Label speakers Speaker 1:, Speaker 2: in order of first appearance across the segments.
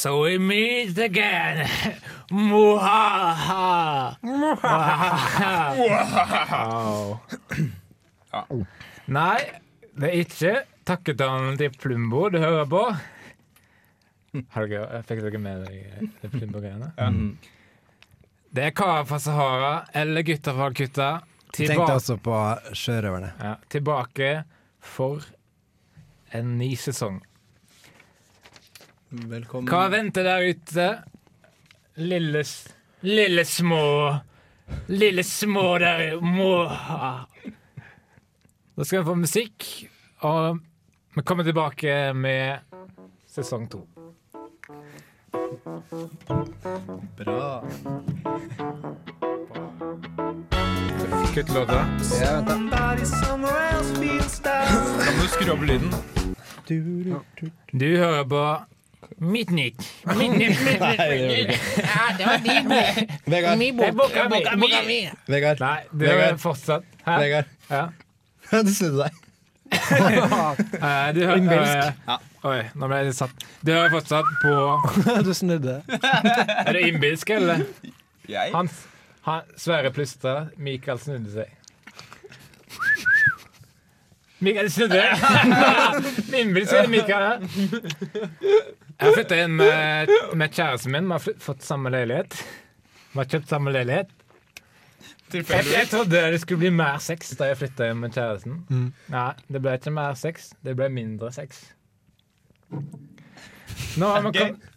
Speaker 1: So we meet again. Mohaha. Wow. Nei, det er ikke takketalen til Plumbo du hører på. Har dere, fikk dere med dere det Plumbo-greiene? Det er karer fra Sahara eller gutter fra Kutta.
Speaker 2: Tenkte også på sjørøverne.
Speaker 1: ja, tilbake for en ny sesong.
Speaker 3: Velkommen.
Speaker 1: Hva venter der ute? Lille, lille små Lille små der må Da skal vi få musikk, og vi kommer tilbake med sesong to.
Speaker 3: Bra.
Speaker 1: Kutt låta.
Speaker 2: Ja, vent da.
Speaker 3: Du skru opp lyden.
Speaker 1: Du hører på Midtnytt, Midtnytt. Ja, det var din.
Speaker 2: Vegard,
Speaker 1: Min bok. Boka mi. Boka mi.
Speaker 2: Vegard,
Speaker 1: Nei, du
Speaker 2: Vegard.
Speaker 1: fortsatt Hæ?
Speaker 2: Vegard.
Speaker 1: Ja.
Speaker 2: Du snudde deg.
Speaker 1: Eh, Du hører
Speaker 2: Innbilsk.
Speaker 1: eh, Oi, nå ble jeg satt. Du hører fortsatt på
Speaker 2: Du snudde.
Speaker 1: Er det innbilsk, eller?
Speaker 3: Jeg?
Speaker 1: Hans, han Sverre plystra, Mikael snudde seg. Mikael snudde! Innbilsk er det Mikael. Jeg har flytta inn med, med kjæresten min. Vi har fått samme leilighet. Vi har kjøpt samme leilighet. Jeg, jeg trodde det skulle bli mer sex da jeg flytta inn med kjæresten. Nei, det ble ikke mer sex. Det ble mindre sex. Nå har vi kommet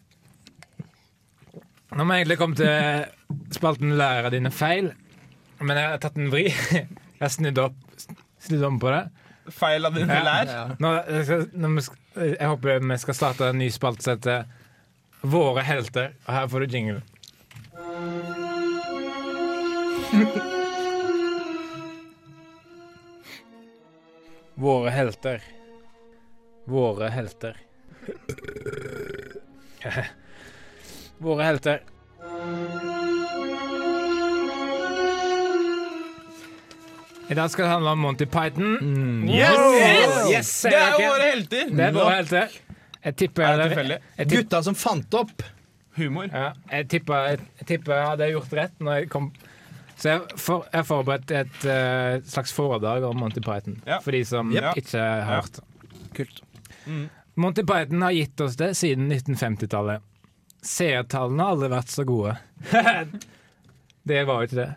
Speaker 1: Nå har vi egentlig kommet til spalten 'Lære dine feil'. Men jeg har tatt en vri. Jeg har snudd opp Snudd om på det.
Speaker 3: Feil av dine
Speaker 1: Ja.
Speaker 3: lær?
Speaker 1: Nå, skal, nå skal, jeg håper vi skal starte en ny spalte som heter 'Våre helter'. Og her får du jingle. Våre helter. Våre helter. Våre helter. I dag skal det handle om Monty Python. Yes! yes!
Speaker 3: Det er jo våre helter!
Speaker 1: Det er våre helter. Jeg tipper
Speaker 3: Er det tilfeldig?
Speaker 1: jeg, tipp-
Speaker 2: Gutta som fant opp.
Speaker 3: Humor.
Speaker 1: ja, jeg, tipper, jeg, tipper jeg hadde gjort rett når jeg kom Så jeg for, jeg forberedt et uh, slags foredrag om Monty Python.
Speaker 3: Ja.
Speaker 1: For de som
Speaker 3: Yep.
Speaker 1: ikke har
Speaker 3: Ja.
Speaker 1: hørt.
Speaker 2: Kult.
Speaker 1: Monty Python har gitt oss det siden 1950-tallet. Seertallene har aldri vært så gode. det var jo ikke det.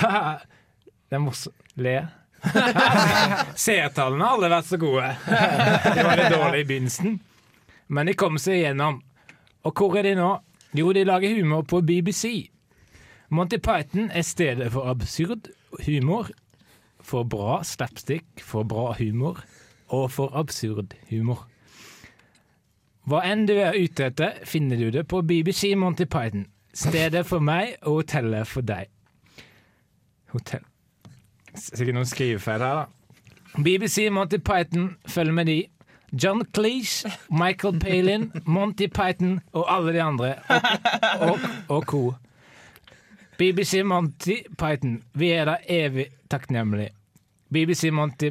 Speaker 1: det er morsomt. Le. Seertallene har aldri vært så gode. de var litt dårlige i begynnelsen, men de kom seg igjennom. Og hvor er de nå? Jo, de lager humor på BBC. Monty Python er stedet for absurd humor, for bra slapstick, for bra humor og for absurd humor. Hva enn du er ute etter, finner du det på BBC Monty Python. Stedet for meg og hotellet for deg. Hotell Sikkert noen skrivefeil her, da. BBC Monty Python følg med de. John Cleese, Michael Palin, Monty Python og alle de andre. Og, og, og co. BBC Monty Python, vi er da evig takknemlige. BBC Monty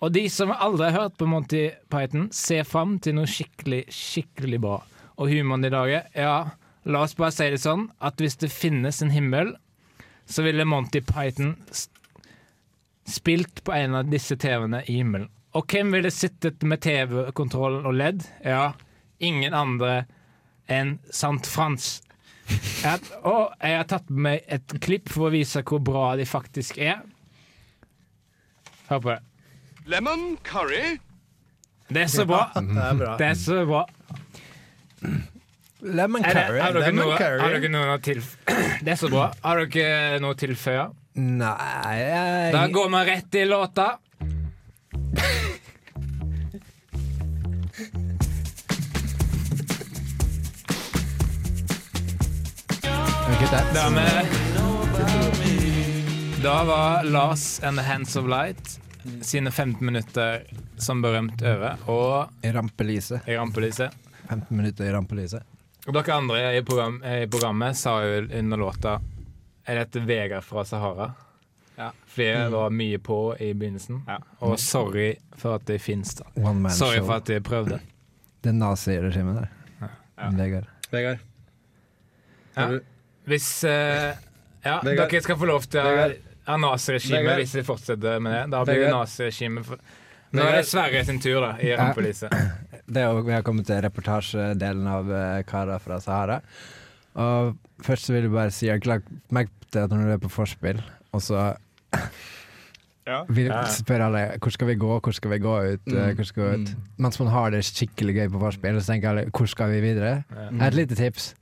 Speaker 1: Og de som aldri har hørt på Monty Python, ser fram til noe skikkelig, skikkelig bra. Og humoren i dag Ja, la oss bare si det sånn at hvis det finnes en himmel, så ville Monty Python spilt på en av disse TV-ene i himmelen. Og hvem ville sittet med TV-kontroll og ledd? Ja, ingen andre enn Sant Frans. Jeg, og jeg har tatt med meg et klipp for å vise hvor bra de faktisk er. Hør på det.
Speaker 4: Lemon curry.
Speaker 1: Det er så bra.
Speaker 2: Det er bra.
Speaker 1: Det er så bra.
Speaker 2: Lemon
Speaker 1: Er det,
Speaker 2: curry.
Speaker 1: har, dere noe, har dere noe å tilføye? Det er så bra. Har dere noe å tilføye?
Speaker 2: Nei jeg...
Speaker 1: Da går vi rett i låta. Da, var Lars and the Hands of Light sine 15 minutter som berømt over, og
Speaker 2: I rampelyset.
Speaker 1: i rampelyset.
Speaker 2: 15 minutter i rampelyset.
Speaker 1: Dere andre i, program, i programmet sa jo under låta Er dette Vegard fra Sahara?
Speaker 3: Ja.
Speaker 1: Fordi jeg var mye på i begynnelsen.
Speaker 3: Ja.
Speaker 1: Og sorry for at det fins, da.
Speaker 2: One man
Speaker 1: Sorry
Speaker 2: show.
Speaker 1: for at de prøvde.
Speaker 2: Det naziregimet der.
Speaker 3: Ja.
Speaker 2: Vegard.
Speaker 5: Vegard.
Speaker 1: Ja. Hvis uh, Ja,
Speaker 5: Vegard.
Speaker 1: dere skal få lov til å ha naziregime hvis vi fortsetter med det. Da blir det naziregime. Nå er det Sverre sin tur, da, i rampelyset.
Speaker 2: Det er vi har kommet til reportasjedelen av Kara fra Sahara. Og først vil jeg bare si Jeg har lagt merke til at når du er på forspill, og så
Speaker 3: Ja.
Speaker 1: Vi
Speaker 2: spør alle hvor skal vi gå, hvor skal vi gå ut, eh,
Speaker 5: Mm.
Speaker 2: hvor skal vi ut? Mens man har det skikkelig gøy på forspill, så tenker alle hvor skal vi videre?
Speaker 1: Mm.
Speaker 2: Et lite tips.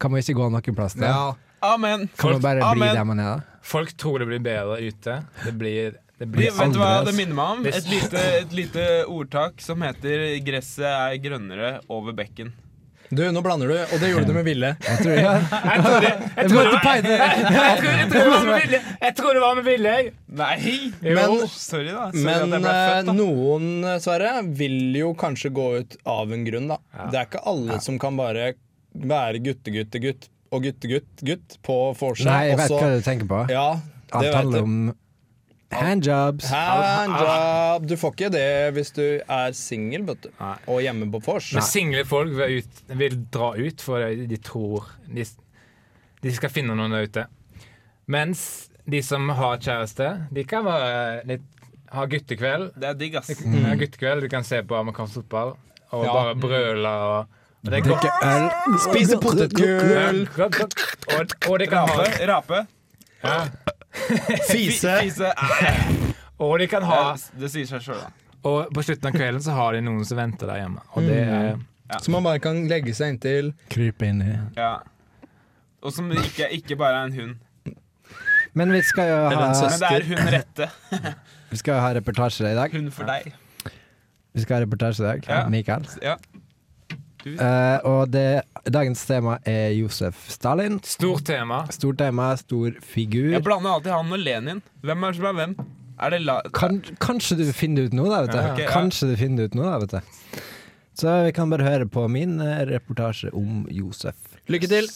Speaker 2: Kan man ikke gå noen plass til?
Speaker 5: Ja.
Speaker 3: Amen.
Speaker 2: Kan man bare bli
Speaker 3: Amen.
Speaker 2: der man er? da?
Speaker 1: Folk tror det blir bedre ute. Det blir, det blir det,
Speaker 3: vet du hva det minner meg om? Et lite, et lite ordtak som heter 'gresset er grønnere over bekken'.
Speaker 5: Du, nå blander du, og det gjorde du med vilje.
Speaker 2: Jeg tror jeg,
Speaker 1: Jeg tror det, jeg tror det, jeg tror, det var med vilje. Jeg tror det var med vilje.
Speaker 3: Nei!
Speaker 1: Jo.
Speaker 5: Men-
Speaker 3: Sorry, da. Sorry
Speaker 5: Men
Speaker 3: født, da.
Speaker 5: noen, eh, Sverre, vil jo kanskje gå ut av en grunn, da.
Speaker 1: Ja.
Speaker 5: Det er ikke alle som kan bare være guttegutt-gutt og guttegutt-gutt på vorset.
Speaker 2: Nei, jeg vet hva du tenker på.
Speaker 5: Ja, det
Speaker 2: Alt
Speaker 5: vet
Speaker 2: handler om handjobs.
Speaker 5: Handjob. Du får ikke det hvis du er singel. Og hjemme på vors.
Speaker 1: Single folk vil, ut, vil dra ut, for de tror de, de skal finne noen der ute. Mens de som har kjæreste, de kan være litt, ha guttekveld.
Speaker 3: Det er digg, ass.
Speaker 1: Ja, guttekveld, Du kan se på amerikansk fotball og
Speaker 5: Ja.
Speaker 1: bare brøle. Og.
Speaker 2: Drikke øl.
Speaker 5: Spise potetgull.
Speaker 1: Og, og de kan ha
Speaker 3: Rape. Rape.
Speaker 1: ja.
Speaker 5: fise.
Speaker 3: Fise.
Speaker 1: Og de kan ha
Speaker 3: Det sier seg sjøl, da.
Speaker 1: Og på slutten av kvelden så har de noen som venter der hjemme. Og det er
Speaker 5: Så man bare kan legge seg inntil.
Speaker 2: Krype inn i.
Speaker 3: Ja. Og som ikke, ikke bare er en hund.
Speaker 2: Men vi skal jo ha.
Speaker 3: Men det er hun rette.
Speaker 2: vi skal jo ha reportasje i dag.
Speaker 3: Hun for deg.
Speaker 2: Vi skal ha reportasje i dag.
Speaker 3: Ja.
Speaker 2: Mikael.
Speaker 3: Ja.
Speaker 2: Eh, og det, dagens tema er Josef Stalin.
Speaker 1: stort tema.
Speaker 2: Stort tema, stor figur.
Speaker 3: Jeg blander alltid han og Lenin. Hvem er som er hvem? Er.
Speaker 2: Kan, kanskje du finner ut nå, da, vet du.
Speaker 1: Ja,
Speaker 3: ok, ja.
Speaker 2: Kanskje du finner ut nå, da, vet du. Så vi kan bare høre på min eh, reportasje om Josef
Speaker 5: Lykke til.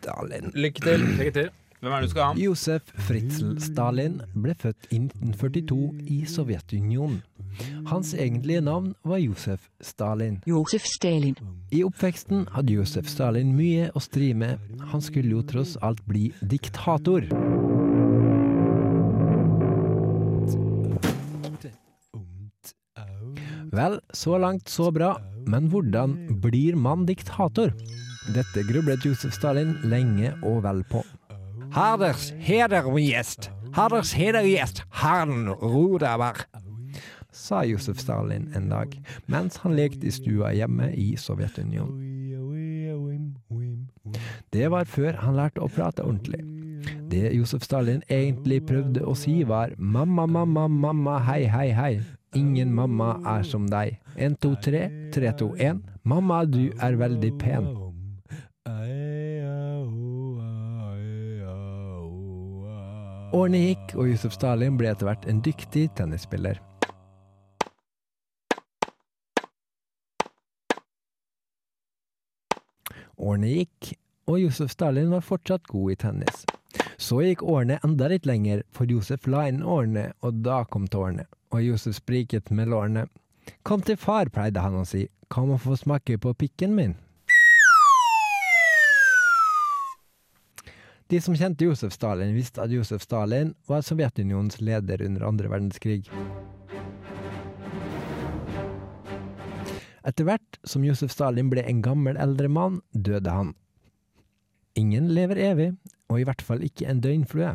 Speaker 2: Stalin.
Speaker 5: Lykke til.
Speaker 1: Lykke til.
Speaker 3: Hvem er det du skal ha?
Speaker 2: Josef Fritzel Stalin ble født i 1942 i Sovjetunionen. Hans egentlige navn var Josef Stalin.
Speaker 6: Josef Stalin.
Speaker 2: I oppveksten hadde Josef Stalin mye å stri med. Han skulle jo tross alt bli diktator. Vel, så langt så bra, men hvordan blir man diktator? Dette grublet Josef Stalin lenge og vel på. Herders hedergjest, herders hedergjest, herren Rodeber, sa Josef Stalin en dag, mens han lekte i stua hjemme i Sovjetunionen. Det var før han lærte å prate ordentlig. Det Josef Stalin egentlig prøvde å si var mamma, mamma, mamma, hei, hei, hei. Ingen mamma er som deg. En, to, tre, tre, to, en. Mamma, du er veldig pen. Årene gikk, og Josef Stalin ble etter hvert en dyktig tennisspiller. Årene gikk, og Josef Stalin var fortsatt god i tennis. Så gikk årene enda litt lenger, for Josef la inn årene, og da kom tårene. Og Josef spriket med lårene. Kom til far, pleide han å si. Kom og få smake på pikken min? De som kjente Josef Stalin, visste at Josef Stalin var Sovjetunionens leder under andre verdenskrig. Etter hvert som Josef Stalin ble en gammel eldre mann, døde han. Ingen lever evig, og i hvert fall ikke en døgnflue.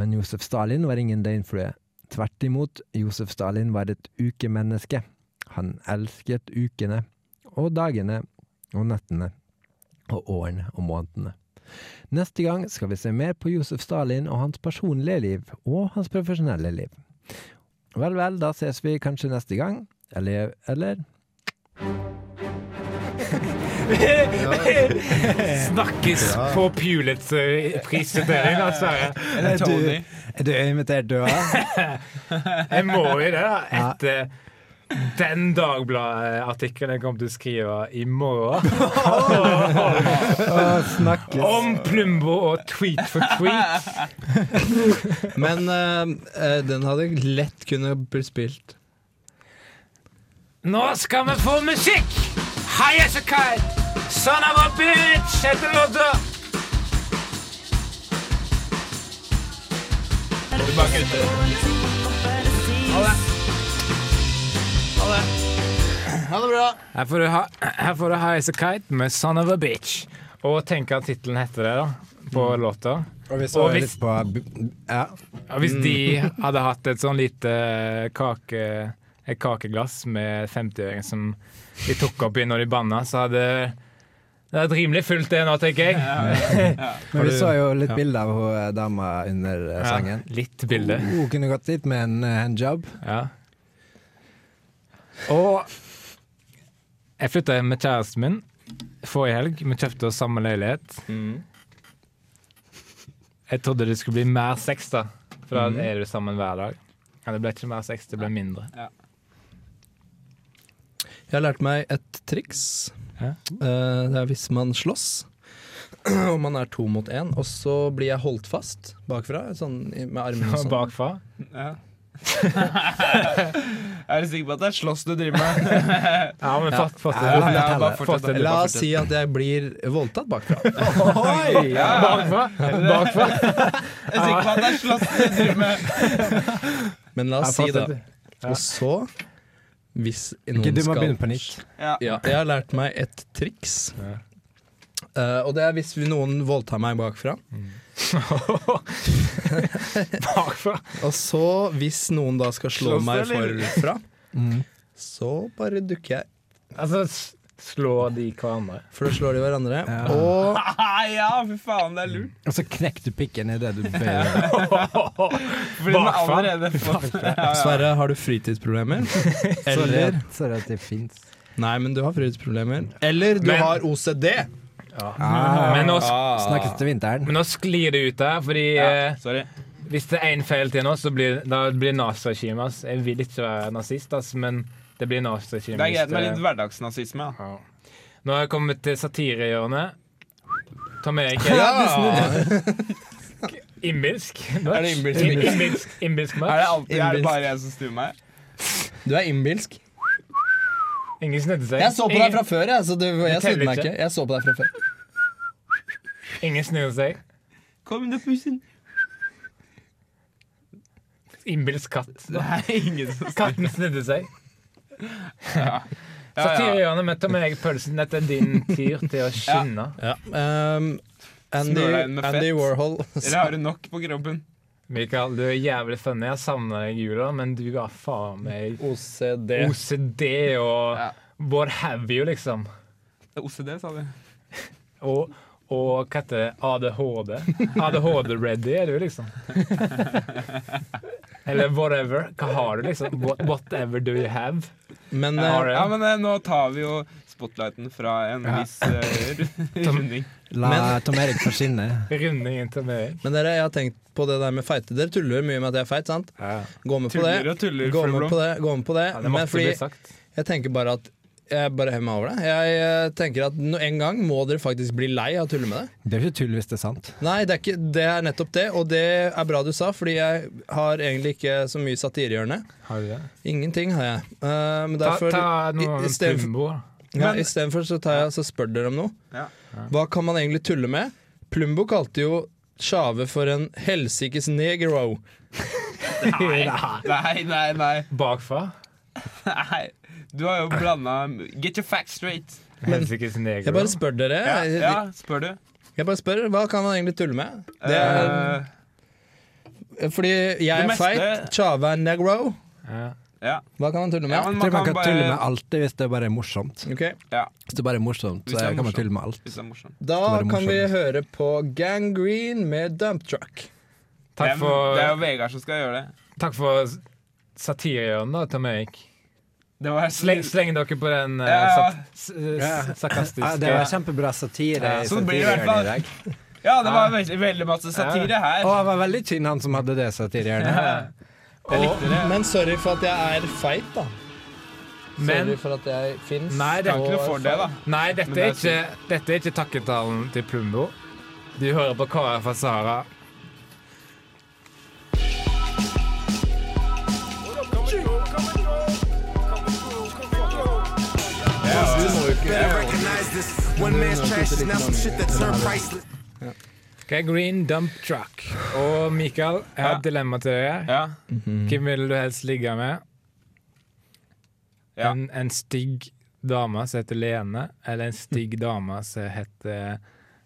Speaker 2: Men Josef Stalin var ingen døgnflue. Tvert imot, Josef Stalin var et ukemenneske. Han elsket ukene, og dagene, og nettene, og årene og månedene. Neste gang skal vi se mer på Josef Stalin og hans personlige liv, og hans profesjonelle liv. Vel, vel, da ses vi kanskje neste gang. Eller, eller
Speaker 1: Snakkes på Pulitzer-prisutdeling, da, Sverre.
Speaker 3: Eller Tony.
Speaker 2: Er du invitert, du òg?
Speaker 1: Jeg må jo det, da. Etter den Dagbladet-artikkelen jeg kom til å skrive i morgen. Om Plumbo og Tweet for tweet.
Speaker 5: Men eh, den hadde lett kunne bli spilt.
Speaker 1: Nå skal vi få musikk! High as a kite, Son of a bitch heter låta.
Speaker 3: Ha det bra.
Speaker 1: Her får du ha, her får du Heise as a Kite med Son of a Bitch. Og tenk at tittelen heter det, da. På låta.
Speaker 2: Og hvis,
Speaker 1: Og hvis-
Speaker 2: på Ja.
Speaker 1: Og hvis de hadde hatt et sånn lite kake Et kakeglass med 50-øring som de tok opp i når de banna, så hadde det vært rimelig fullt det nå, tenker jeg.
Speaker 2: Men vi så jo litt
Speaker 5: ja.
Speaker 2: bilde av hun eh, dama under eh,
Speaker 1: Ja,
Speaker 2: sangen.
Speaker 1: litt bilde.
Speaker 2: Hun kunne gått dit med en eh, handjob.
Speaker 1: Ja. Og jeg flytta hjem med kjæresten min forrige helg. Vi kjøpte oss samme leilighet.
Speaker 5: Mm.
Speaker 1: Jeg trodde det skulle bli mer sex, da. For da er du sammen hver dag. Ja, det ble ikke mer sex, det ble mindre.
Speaker 5: Jeg har lært meg et triks.
Speaker 1: Ja.
Speaker 5: Eh, det er hvis man slåss, og man er to mot én, og så blir jeg holdt fast bakfra, sånn med armene og sånn.
Speaker 1: Bakfra.
Speaker 3: Ja. er du sikker på at det er slåss du driver med?
Speaker 1: Ja, men
Speaker 5: Ja.
Speaker 1: fort- fortsett.
Speaker 3: Ja, ja,
Speaker 2: fortell
Speaker 3: bare fortsett,
Speaker 1: Fortsett.
Speaker 5: La oss si at jeg blir voldtatt bakfra.
Speaker 2: Oi!
Speaker 1: Bakfra? Bakfra?
Speaker 3: Jeg er sikker på at det er slåss du driver med.
Speaker 5: Men la oss si det. Og så, hvis noen
Speaker 2: Ok, du må
Speaker 5: skal
Speaker 2: begynne på nytt.
Speaker 3: Ja.
Speaker 5: Ja, jeg har lært meg et triks.
Speaker 1: Ja.
Speaker 5: Eh, og det er hvis noen voldtar meg bakfra.
Speaker 1: Bakfra?
Speaker 5: Og så, hvis noen da skal slå meg forfra,
Speaker 2: Mm.
Speaker 5: så bare dukker jeg.
Speaker 1: Altså, slå slår de hverandre?
Speaker 5: For da slår de hverandre.
Speaker 2: Ja.
Speaker 5: Og
Speaker 3: ja, fy faen, det er lurt.
Speaker 2: Og så knekker du pikken i det du bøyer.
Speaker 3: Fordi den er
Speaker 1: Bakfra?
Speaker 3: allerede ja.
Speaker 5: Sverre, har du fritidsproblemer? Eller
Speaker 2: sorry at det fins.
Speaker 5: Nei, men du har fritidsproblemer. Eller du
Speaker 1: Men-
Speaker 5: har OCD.
Speaker 2: Ah,
Speaker 1: Men nå,
Speaker 2: Snakkes til vinteren.
Speaker 1: men nå sklir det ut her, fordi
Speaker 3: Ja,
Speaker 1: eh,
Speaker 3: Sorry.
Speaker 1: hvis det er én feil til nå, så blir da blir naziregimet ass. Jeg vil ikke være nazist, ass, men det blir naziregimet.
Speaker 3: Det er greit med litt hverdagsnazisme. da.
Speaker 1: Ja. Nå har jeg kommet til satirehjørnet. Ta med deg
Speaker 5: Ja.
Speaker 1: innbilsk.
Speaker 5: Er det innbilsk
Speaker 3: Er det, alltid, er det bare jeg som snur meg?
Speaker 5: Du er innbilsk.
Speaker 1: Ingen snudde seg.
Speaker 5: Jeg så på deg fra før, jeg, så du, jeg snudde meg
Speaker 1: ikke.
Speaker 5: Jeg så på deg fra før.
Speaker 1: Ingen snudde seg.
Speaker 3: Kom inn, pussen.
Speaker 1: Innbilsk katt.
Speaker 3: Er ingen som
Speaker 1: Katten snudde seg.
Speaker 3: Ja, ja.
Speaker 1: Satirehjørnet med deg pølsen. Dette er din tyr til å skinne.
Speaker 5: Ja. Um, Andy,
Speaker 3: Smør deg inn med
Speaker 5: Andy. Warhol
Speaker 3: Eller har du nok på kroppen?
Speaker 1: Mikael, du er jævlig funny. Jeg savner deg i jula, men du er faen meg
Speaker 5: OCD.
Speaker 1: OCD og
Speaker 3: Ja.
Speaker 1: what have you, liksom.
Speaker 3: Det er OCD, sa du.
Speaker 1: Og, og hva heter det? ADHD. ADHD-ready er du, liksom. Eller whatever. Hva har du, liksom? What, whatever do you have?
Speaker 5: Men.
Speaker 3: Ja, men eh, nå tar vi jo spotlighten fra en
Speaker 1: Ja.
Speaker 3: viss uh, runding.
Speaker 2: La Tom Erik få skinne.
Speaker 1: Rundingen til meg.
Speaker 5: men dere, jeg har tenkt på det der med feite. Dere tuller mye med at jeg er feit, sant?
Speaker 1: Ja.
Speaker 5: Gå med på
Speaker 3: Tuller
Speaker 5: det.
Speaker 3: og tuller,
Speaker 5: Gå med på det. Gå med på det.
Speaker 1: Ja, det
Speaker 5: Men fordi jeg tenker bare at jeg bare hever meg over det. Jeg eh, tenker at no- En gang må dere faktisk bli lei av å tulle med det.
Speaker 2: Det er ikke tull hvis det er sant.
Speaker 5: Nei, det er, ikke, det er nettopp det, og det er bra du sa, fordi jeg har egentlig ikke så mye satirehjørne.
Speaker 1: Har du det?
Speaker 5: Ingenting har jeg. Uh, men
Speaker 1: Ta,
Speaker 5: derfor
Speaker 1: ta
Speaker 5: ta
Speaker 1: noe
Speaker 5: i stedet for- ja,
Speaker 3: Men-
Speaker 5: Istedenfor så, tar jeg, så spør dere om noe.
Speaker 3: Ja.
Speaker 5: Hva kan man egentlig tulle med? Plumbo kalte jo Tjave for en helsikes negro.
Speaker 3: Nei, nei, nei. nei.
Speaker 1: Bakfra.
Speaker 3: nei. Du har jo blanda Get your facts straight.
Speaker 1: Helsikes negro.
Speaker 5: Jeg bare spør dere.
Speaker 3: Ja, ja spør du.
Speaker 5: jeg bare spør, Hva kan man egentlig tulle med? Det er,
Speaker 3: uh,
Speaker 5: fordi jeg er feit, Tjave er negro.
Speaker 1: Ja.
Speaker 3: Ja.
Speaker 5: Hva kan man tulle med?
Speaker 3: ja,
Speaker 2: man, tror man kan tulle med alt hvis det bare er morsomt.
Speaker 5: Okay.
Speaker 3: Ja,
Speaker 2: Hvis det bare er morsomt, så kan man tulle med alt.
Speaker 3: hvis det er.
Speaker 5: Da
Speaker 2: er
Speaker 5: kan vi høre på Gang Green med Dump Truck.
Speaker 3: Det
Speaker 1: Takk for,
Speaker 3: det er jo Vegard som skal gjøre det.
Speaker 1: takk for satirehjørnet, da, Tom Erik.
Speaker 3: Det var
Speaker 1: Sleng, sleng dere på den uh, sarkastiske
Speaker 2: Ja, det var kjempebra satire.
Speaker 3: Ja,
Speaker 2: i
Speaker 3: så det blir i hvert fall-
Speaker 2: dag.
Speaker 3: Ja, det var veldig, veldig masse satire her.
Speaker 2: Og det var veldig tynn, han som hadde det satirehjørnet.
Speaker 3: Jeg likte det.
Speaker 5: Men sorry for at jeg er feit, da.
Speaker 1: Men
Speaker 5: sorry for at jeg fins.
Speaker 1: Nei, det
Speaker 3: er ikke noe for det, da.
Speaker 1: Nei, dette er
Speaker 3: det er
Speaker 1: ikke, dette er ikke takketalen til Plumbo. Du hører på KrF fra Sahara.
Speaker 6: business. One man's trash is now some shit that turned priceless.
Speaker 1: Ok, Green Dump Truck. Og Mikael, jeg har
Speaker 3: Ja.
Speaker 1: et dilemma til deg.
Speaker 3: Ja.
Speaker 1: Hvem vil du helst ligge med?
Speaker 3: Ja.
Speaker 1: En, en stygg dame som heter Lene, eller en stygg dame som heter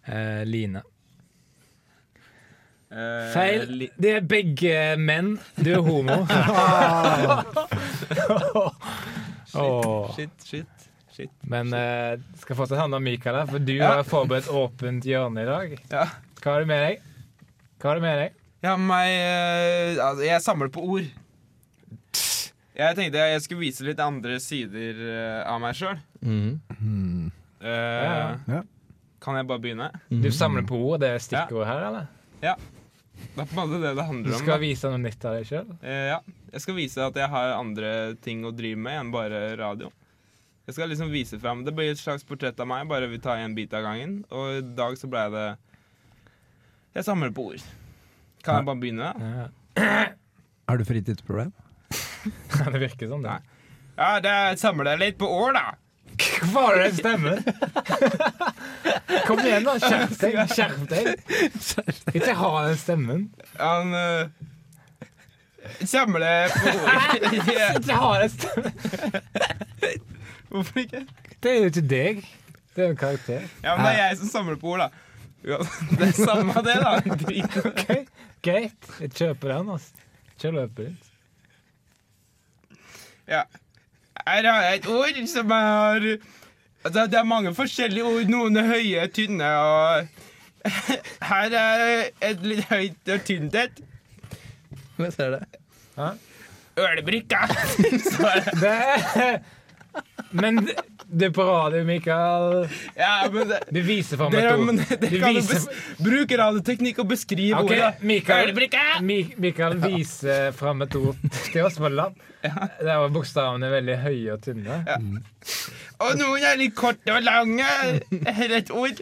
Speaker 1: eh, Line?
Speaker 3: Eh,
Speaker 1: Feil. Det er begge menn. Du er homo. Åh.
Speaker 3: Shit, shit, shit.
Speaker 1: Men eh, det skal fortsatt handle om Mikael, her, for du
Speaker 3: Ja.
Speaker 1: har forberedt åpent hjørne i dag.
Speaker 3: Ja.
Speaker 1: Hva har du med deg? Hva har du med deg?
Speaker 3: Ja, meg eh, altså, Jeg samler på ord. Jeg tenkte jeg skulle vise litt andre sider eh, av meg sjøl.
Speaker 5: Mhm.
Speaker 1: Ja.
Speaker 2: Ja.
Speaker 3: Kan jeg bare begynne?
Speaker 1: Du samler på ord, det er stikkord her, eller?
Speaker 3: Det er på en måte det det
Speaker 1: Du
Speaker 3: handler om.
Speaker 1: skal
Speaker 3: om,
Speaker 1: vise noe nytt av deg sjøl?
Speaker 3: Uh, ja. Jeg skal vise at jeg har andre ting å drive med enn bare radio. Jeg skal liksom vise frem Det blir et slags portrett av meg, bare vi tar en bit av gangen. Og i dag så ble det Jeg samler på ord. Kan jeg bare begynne?
Speaker 2: Har du fritidsproblem?
Speaker 1: det virker sånn, det.
Speaker 3: Ja, det samler jeg litt på ord, da.
Speaker 1: Hvorfor er det den stemmen? Kom igjen, da. Skjerp deg. Skjerp deg. Ikke ha den stemmen.
Speaker 3: Han uh, samler på ord.
Speaker 1: Ikke ha den stemmen.
Speaker 3: Hvorfor ikke?
Speaker 1: Det er jo ikke deg. Det er jo en karakter.
Speaker 3: Ja, men det er jeg som samler på ord, da. Ja, det er samme det, da. Drit.
Speaker 1: Ok, Greit. Jeg kjøper den. altså. Kjør løper ditt.
Speaker 3: Ja. Her har jeg et ord som er Altså, det er mange forskjellige ord. Noen er høye, tynne og Her er et litt høyt og tynt et.
Speaker 5: Hva ser det.
Speaker 3: Ølbrikka. Så er det-
Speaker 1: Det Men det er på radio, Mikael.
Speaker 3: Ja, men det,
Speaker 1: Du viser fram et
Speaker 3: dere,
Speaker 1: ord.
Speaker 3: men det, det
Speaker 1: viser
Speaker 3: bes, bruke radioteknikk og beskrive
Speaker 1: okay,
Speaker 3: ordet.
Speaker 1: Mikael, Mi- Mikael viser fram et ord til oss på lapp. Der var bokstavene veldig høye og tynne.
Speaker 3: Og noen er litt korte og lange. Eller et ord.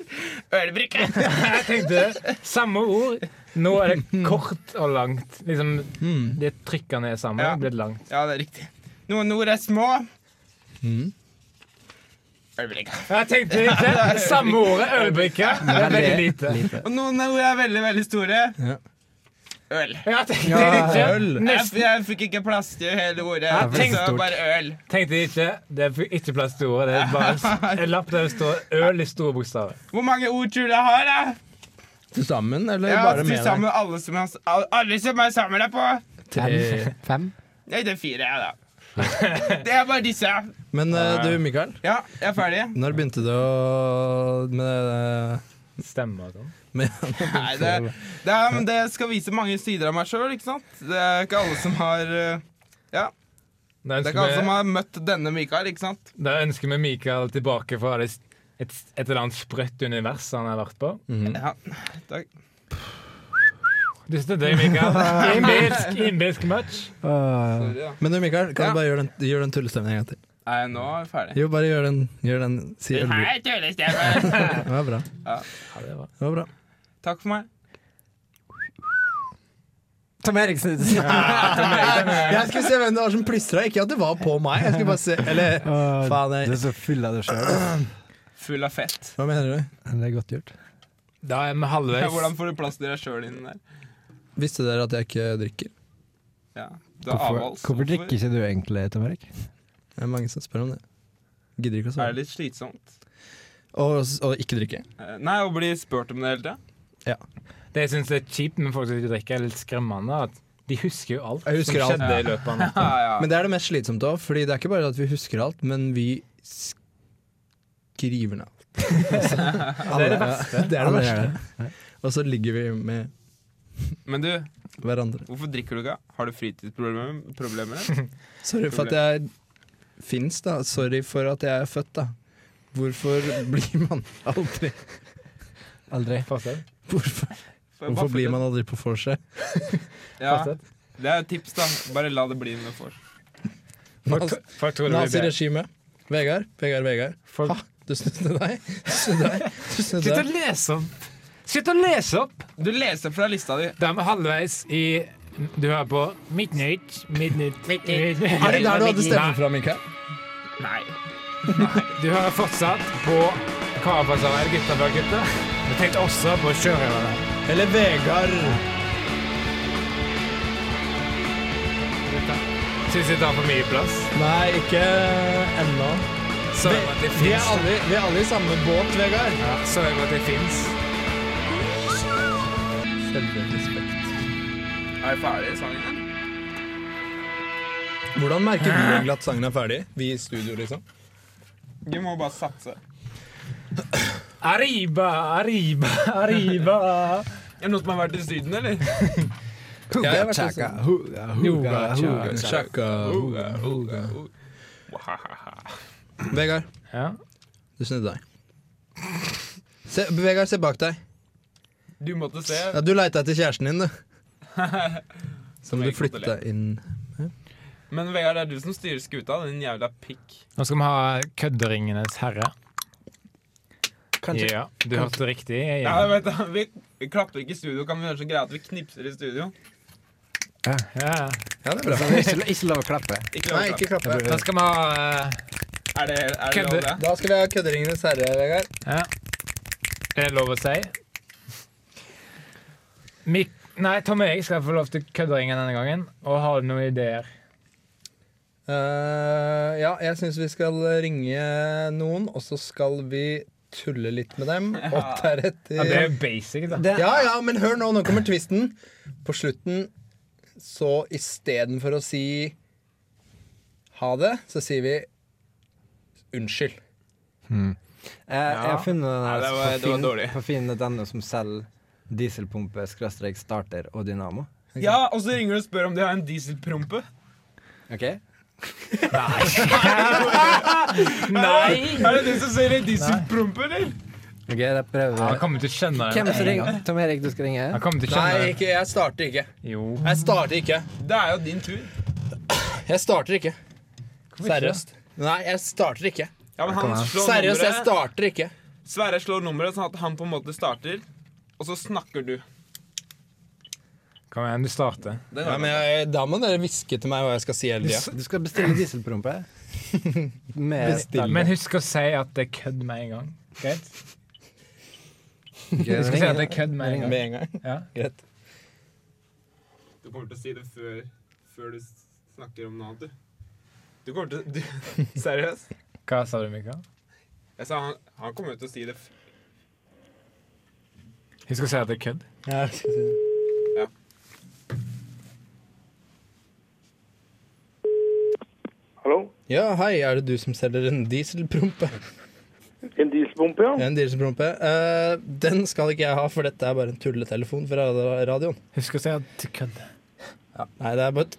Speaker 3: Ølbrikke.
Speaker 1: Jeg tenkte samme ord. Nå er det kort og langt. Liksom, Det trykka ned sammen.
Speaker 3: Ja.
Speaker 1: Det langt.
Speaker 3: Ja, det er riktig. Noen ord er små.
Speaker 5: Mhm.
Speaker 3: Ølbrikka.
Speaker 1: Jeg tenkte ikke samme ordet. Ølbrikke. Det er veldig lite.
Speaker 3: Og noen ord er veldig, veldig store.
Speaker 5: Ja.
Speaker 3: Øl.
Speaker 1: Jeg tenkte ikke
Speaker 5: øl.
Speaker 3: Jeg, jeg fikk ikke plass til hele ordet.
Speaker 1: Ja, tenkte,
Speaker 3: så bare øl.
Speaker 1: Tenkte ikke Det er ikke plass til ordet. Det er bare en lapp der det står øl i store bokstaver.
Speaker 3: Hvor mange ord tror du jeg har, da?
Speaker 5: Til sammen, eller
Speaker 3: Ja,
Speaker 5: bare med
Speaker 3: sammen alle som jeg, all- alle som jeg samler på.
Speaker 5: Tre.
Speaker 2: Fem?
Speaker 3: Nei, det er fire, jeg, da. Det er bare disse.
Speaker 5: Men uh, du, Mikael.
Speaker 3: Ja, jeg er ferdig.
Speaker 5: Når begynte du å med,
Speaker 1: Stemmer og sånn.
Speaker 3: Nei, det, det, er, det skal vise mange sider av meg sjøl, ikke sant? Det er ikke alle som har uh,
Speaker 1: Ja.
Speaker 3: Det er ikke alle som har møtt denne Mikael, ikke sant?
Speaker 1: da ønsker vi Mikael tilbake fra et, et, et eller annet sprøtt univers han har vært på.
Speaker 5: Mhm.
Speaker 3: Ja, takk.
Speaker 1: Du the day, Mikael. Innbilsk, innbilsk match.
Speaker 2: Åh,
Speaker 3: Sorry, ja.
Speaker 5: Men du, Mikael, kan
Speaker 3: Ja.
Speaker 5: du bare gjøre den, gjør den tullestemmen en gang til?
Speaker 3: Nå Er jeg ferdig?
Speaker 5: Jo, bare gjør den. Gjør den si.
Speaker 3: Hei, tullestemmen!
Speaker 5: Det var bra.
Speaker 1: Ja, det var.
Speaker 5: Det var bra.
Speaker 3: Takk for meg.
Speaker 2: Tom Eriksen.
Speaker 5: Jeg skulle se hvem det var som plystra, ikke at det var på meg. Jeg skulle bare se Eller
Speaker 2: uh,
Speaker 5: faen,
Speaker 2: Du er så full av deg sjøl.
Speaker 3: Full av fett.
Speaker 5: hva mener du?
Speaker 2: Det er godt gjort.
Speaker 1: Da er vi halvveis.
Speaker 3: Hvordan får du plass til deg sjøl inni der?
Speaker 5: Visste dere at jeg ikke drikker?
Speaker 3: Ja, det er
Speaker 2: Hvorfor,
Speaker 3: avholds.
Speaker 2: hvorfor drikker ikke du egentlig, Tom Erik?
Speaker 5: Det er mange som spør om det. Gidder ikke å
Speaker 3: Er det litt slitsomt?
Speaker 5: Og, og ikke drikke.
Speaker 3: Eh, Nei, å bli spurt om det hele tida?
Speaker 1: Det jeg syns er kjipt med folk som ikke drikker, er litt skremmende. At de husker jo alt
Speaker 5: Jeg husker
Speaker 1: som
Speaker 5: alt.
Speaker 1: skjedde i løpet av natta.
Speaker 3: Ja, ja.
Speaker 5: Men det er det mest slitsomt òg, Fordi det er ikke bare at vi husker alt, men vi skriver ned alt.
Speaker 1: Det er det verste.
Speaker 5: Det er det verste. Og så ligger vi med
Speaker 3: Men du,
Speaker 5: hverandre.
Speaker 3: hvorfor drikker du ikke? Har du fritidsproblemer?
Speaker 5: Sorry for at jeg fins, da. Sorry for at jeg er født, da. Hvorfor blir man aldri
Speaker 2: Aldri.
Speaker 1: Fortsett.
Speaker 5: Hvorfor, hvorfor blir man aldri på vorset?
Speaker 3: Ja, det er et tips, da. Bare la det bli med
Speaker 1: blir.
Speaker 5: Naziregimet. Vegard, Vegard, Vegard.
Speaker 1: Folk-
Speaker 5: Ha, du snudde deg. Du snudde deg. Du snudde
Speaker 1: Slutt å
Speaker 5: deg.
Speaker 1: lese opp! Slutt og lese opp!
Speaker 3: Du leser fra lista di.
Speaker 1: Da er vi halvveis i Du hører på Midtnytt, Midtnytt, Midtnytt.
Speaker 5: Er det der du hadde stemmen fra, Mikael?
Speaker 3: Nei. Nei.
Speaker 1: Du hører fortsatt på Karafasar Gutta fra gutta. Vi tenkte også på sjørøverne.
Speaker 5: Eller Vegard.
Speaker 1: Syns vi tar for mye plass.
Speaker 5: Nei, ikke ennå.
Speaker 1: Vi,
Speaker 5: Vi er alle, vi er alle i samme båt, Vegard.
Speaker 1: Ja, sorry om at det fins.
Speaker 5: Selvrespekt.
Speaker 3: Er vi ferdig i sangen?
Speaker 5: Hvordan merker vi egentlig at sangen er ferdig? Vi i studio, liksom.
Speaker 3: Vi må bare satse.
Speaker 1: Arriba, arriba, arriba.
Speaker 3: Er det noen som har vært i Syden, eller?
Speaker 5: Jeg har vært
Speaker 2: Chaka,
Speaker 5: sånn-
Speaker 2: huga, huga, huga.
Speaker 5: Chaka, huga, huga. Vegard,
Speaker 1: Ja.
Speaker 5: du snudde deg. Se, Vegard, se bak deg.
Speaker 3: Du måtte se.
Speaker 5: Ja, du leita etter kjæresten din, du. som, du flytta inn.
Speaker 3: Men Vegard, det er du som styrer skuta, din jævla pikk.
Speaker 1: Nå skal vi ha Kødderingenes herre.
Speaker 2: Kanskje
Speaker 1: Ja, du hørte riktig.
Speaker 3: Ja,
Speaker 1: Ja.
Speaker 3: vet, det. vi, vi klapper ikke i studio. Kan vi gjøre så greia at vi knipser i studio?
Speaker 1: Ja.
Speaker 5: Ja, det er bra.
Speaker 2: Er ikke, ikke lov å klappe.
Speaker 3: Ikke lov
Speaker 5: Nei, ikke
Speaker 3: klappe.
Speaker 5: klappe.
Speaker 1: Da skal vi ha
Speaker 3: Er det, er det lov, det?
Speaker 5: Da skal vi ha Kødderingenes herre, Vegard.
Speaker 1: Ja. Er det lov å si? Mik Nei, Tom og jeg skal få lov til kødderingen denne gangen. Og har du noen ideer?
Speaker 5: Uh, ja, jeg syns vi skal ringe noen, og så skal vi tulle litt med dem. Og deretter
Speaker 1: Ja, det er jo basic, da.
Speaker 2: Det,
Speaker 5: Ja, ja, men hør nå, nå kommer twisten. På slutten, så istedenfor å si ha det, så sier vi unnskyld.
Speaker 2: jeg, jeg har funnet den
Speaker 3: Ja, det var-
Speaker 2: på
Speaker 3: det var dårlig.
Speaker 2: på finn.no som selger dieselpumpe, skråstrek starter og dynamo.
Speaker 3: Ja, og så ringer du og spør om de har en dieselprompe.
Speaker 2: Ok?
Speaker 1: Nei! Nei!
Speaker 3: Er det du som selger dieselprompe, eller?
Speaker 2: Ok, da prøver
Speaker 1: Han kommer til å skjønne
Speaker 2: Hvem
Speaker 1: det.
Speaker 2: som ringer? Tom Erik, du skal ringe?
Speaker 1: Han kommer til å skjønne
Speaker 5: Nei, ikke, jeg starter ikke.
Speaker 1: Jo.
Speaker 5: Jeg starter ikke.
Speaker 3: Det er jo din tur.
Speaker 5: Jeg starter ikke. Seriøst. Nei, jeg starter ikke.
Speaker 3: Ja, men han slår
Speaker 5: Seriøst, jeg starter ikke.
Speaker 3: Sverre slår nummeret sånn at han på en måte starter, og så snakker du.
Speaker 1: Kom igjen, du starter.
Speaker 5: Ja, men jeg, da må dere hviske til meg hva jeg skal si hele tida.
Speaker 2: Du skal bestille
Speaker 5: dieselprompe.
Speaker 1: Men husk å si at det er kødd med en gang. Greit? Du skal si at det er kødd med en gang.
Speaker 5: Med en gang.
Speaker 1: Ja.
Speaker 5: Greit.
Speaker 3: Du kommer til å si det før, før du snakker om noe annet, du. Du kommer til du, Seriøst?
Speaker 1: Hva sa du, Mikael?
Speaker 3: Jeg sa han, han kommer til å si det f
Speaker 1: Husk å si at det er kødd.
Speaker 5: Ja, jeg skal si det.
Speaker 7: Hallo?
Speaker 5: ja, hei, er det du som selger en dieselprompe?
Speaker 7: En dieselpumpe, ja?
Speaker 5: En dieselprompe. Uh, den skal ikke jeg ha, for dette er bare en tulletelefon fra radioen.
Speaker 1: Husk å si at det kødd.
Speaker 5: Nei, det er bare et